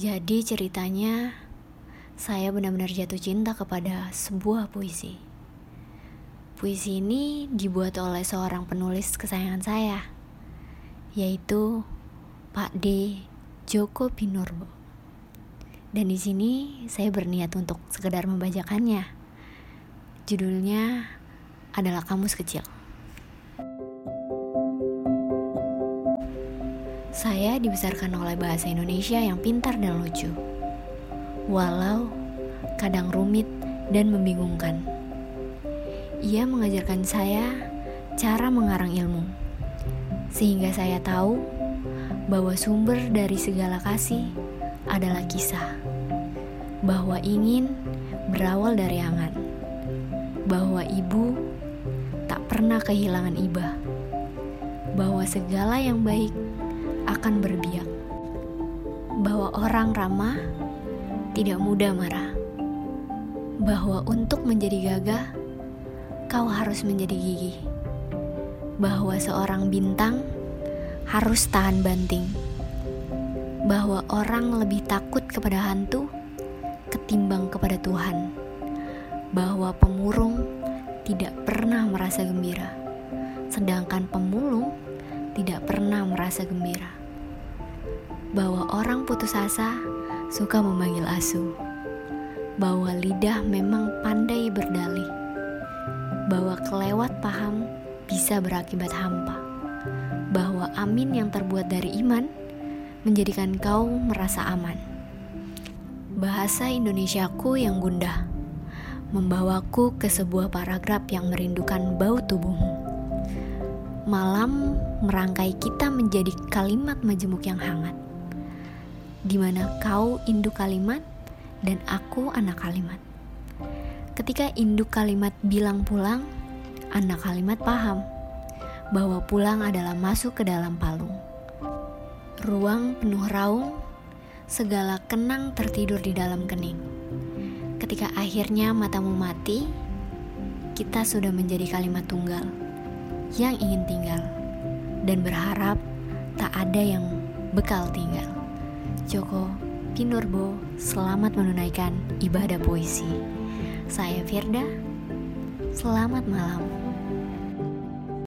Jadi ceritanya saya benar-benar jatuh cinta kepada sebuah puisi. Puisi ini dibuat oleh seorang penulis kesayangan saya, yaitu Pak D. Joko Pinurbo. Dan di sini saya berniat untuk sekedar membacakannya. Judulnya adalah Kamus Kecil. Saya dibesarkan oleh bahasa Indonesia yang pintar dan lucu walau kadang rumit dan membingungkan. Ia mengajarkan saya cara mengarang ilmu, sehingga saya tahu bahwa sumber dari segala kasih adalah kisah, bahwa ingin berawal dari angan, bahwa ibu tak pernah kehilangan iba, bahwa segala yang baik akan berbiak, bahwa orang ramah tidak mudah marah. Bahwa untuk menjadi gagah, kau harus menjadi gigih. Bahwa seorang bintang harus tahan banting. Bahwa orang lebih takut kepada hantu ketimbang kepada Tuhan. Bahwa pemurung tidak pernah merasa gembira, sedangkan pemulung tidak pernah merasa gembira. Bahwa orang putus asa suka memanggil asu, bahwa lidah memang pandai berdalih, bahwa kelewat paham bisa berakibat hampa, bahwa amin yang terbuat dari iman menjadikan kau merasa aman. Bahasa Indonesiaku yang gundah membawaku ke sebuah paragraf yang merindukan bau tubuhmu. Malam merangkai kita menjadi kalimat majemuk yang hangat di mana kau induk kalimat dan aku anak kalimat. Ketika induk kalimat bilang pulang, anak kalimat paham bahwa pulang adalah masuk ke dalam palung. Ruang penuh raung, segala kenang tertidur di dalam kening. Ketika akhirnya matamu mati, kita sudah menjadi kalimat tunggal yang ingin tinggal dan berharap tak ada yang bekal tinggal. Joko Pinurbo selamat menunaikan ibadah puisi. Saya Firda, selamat malam.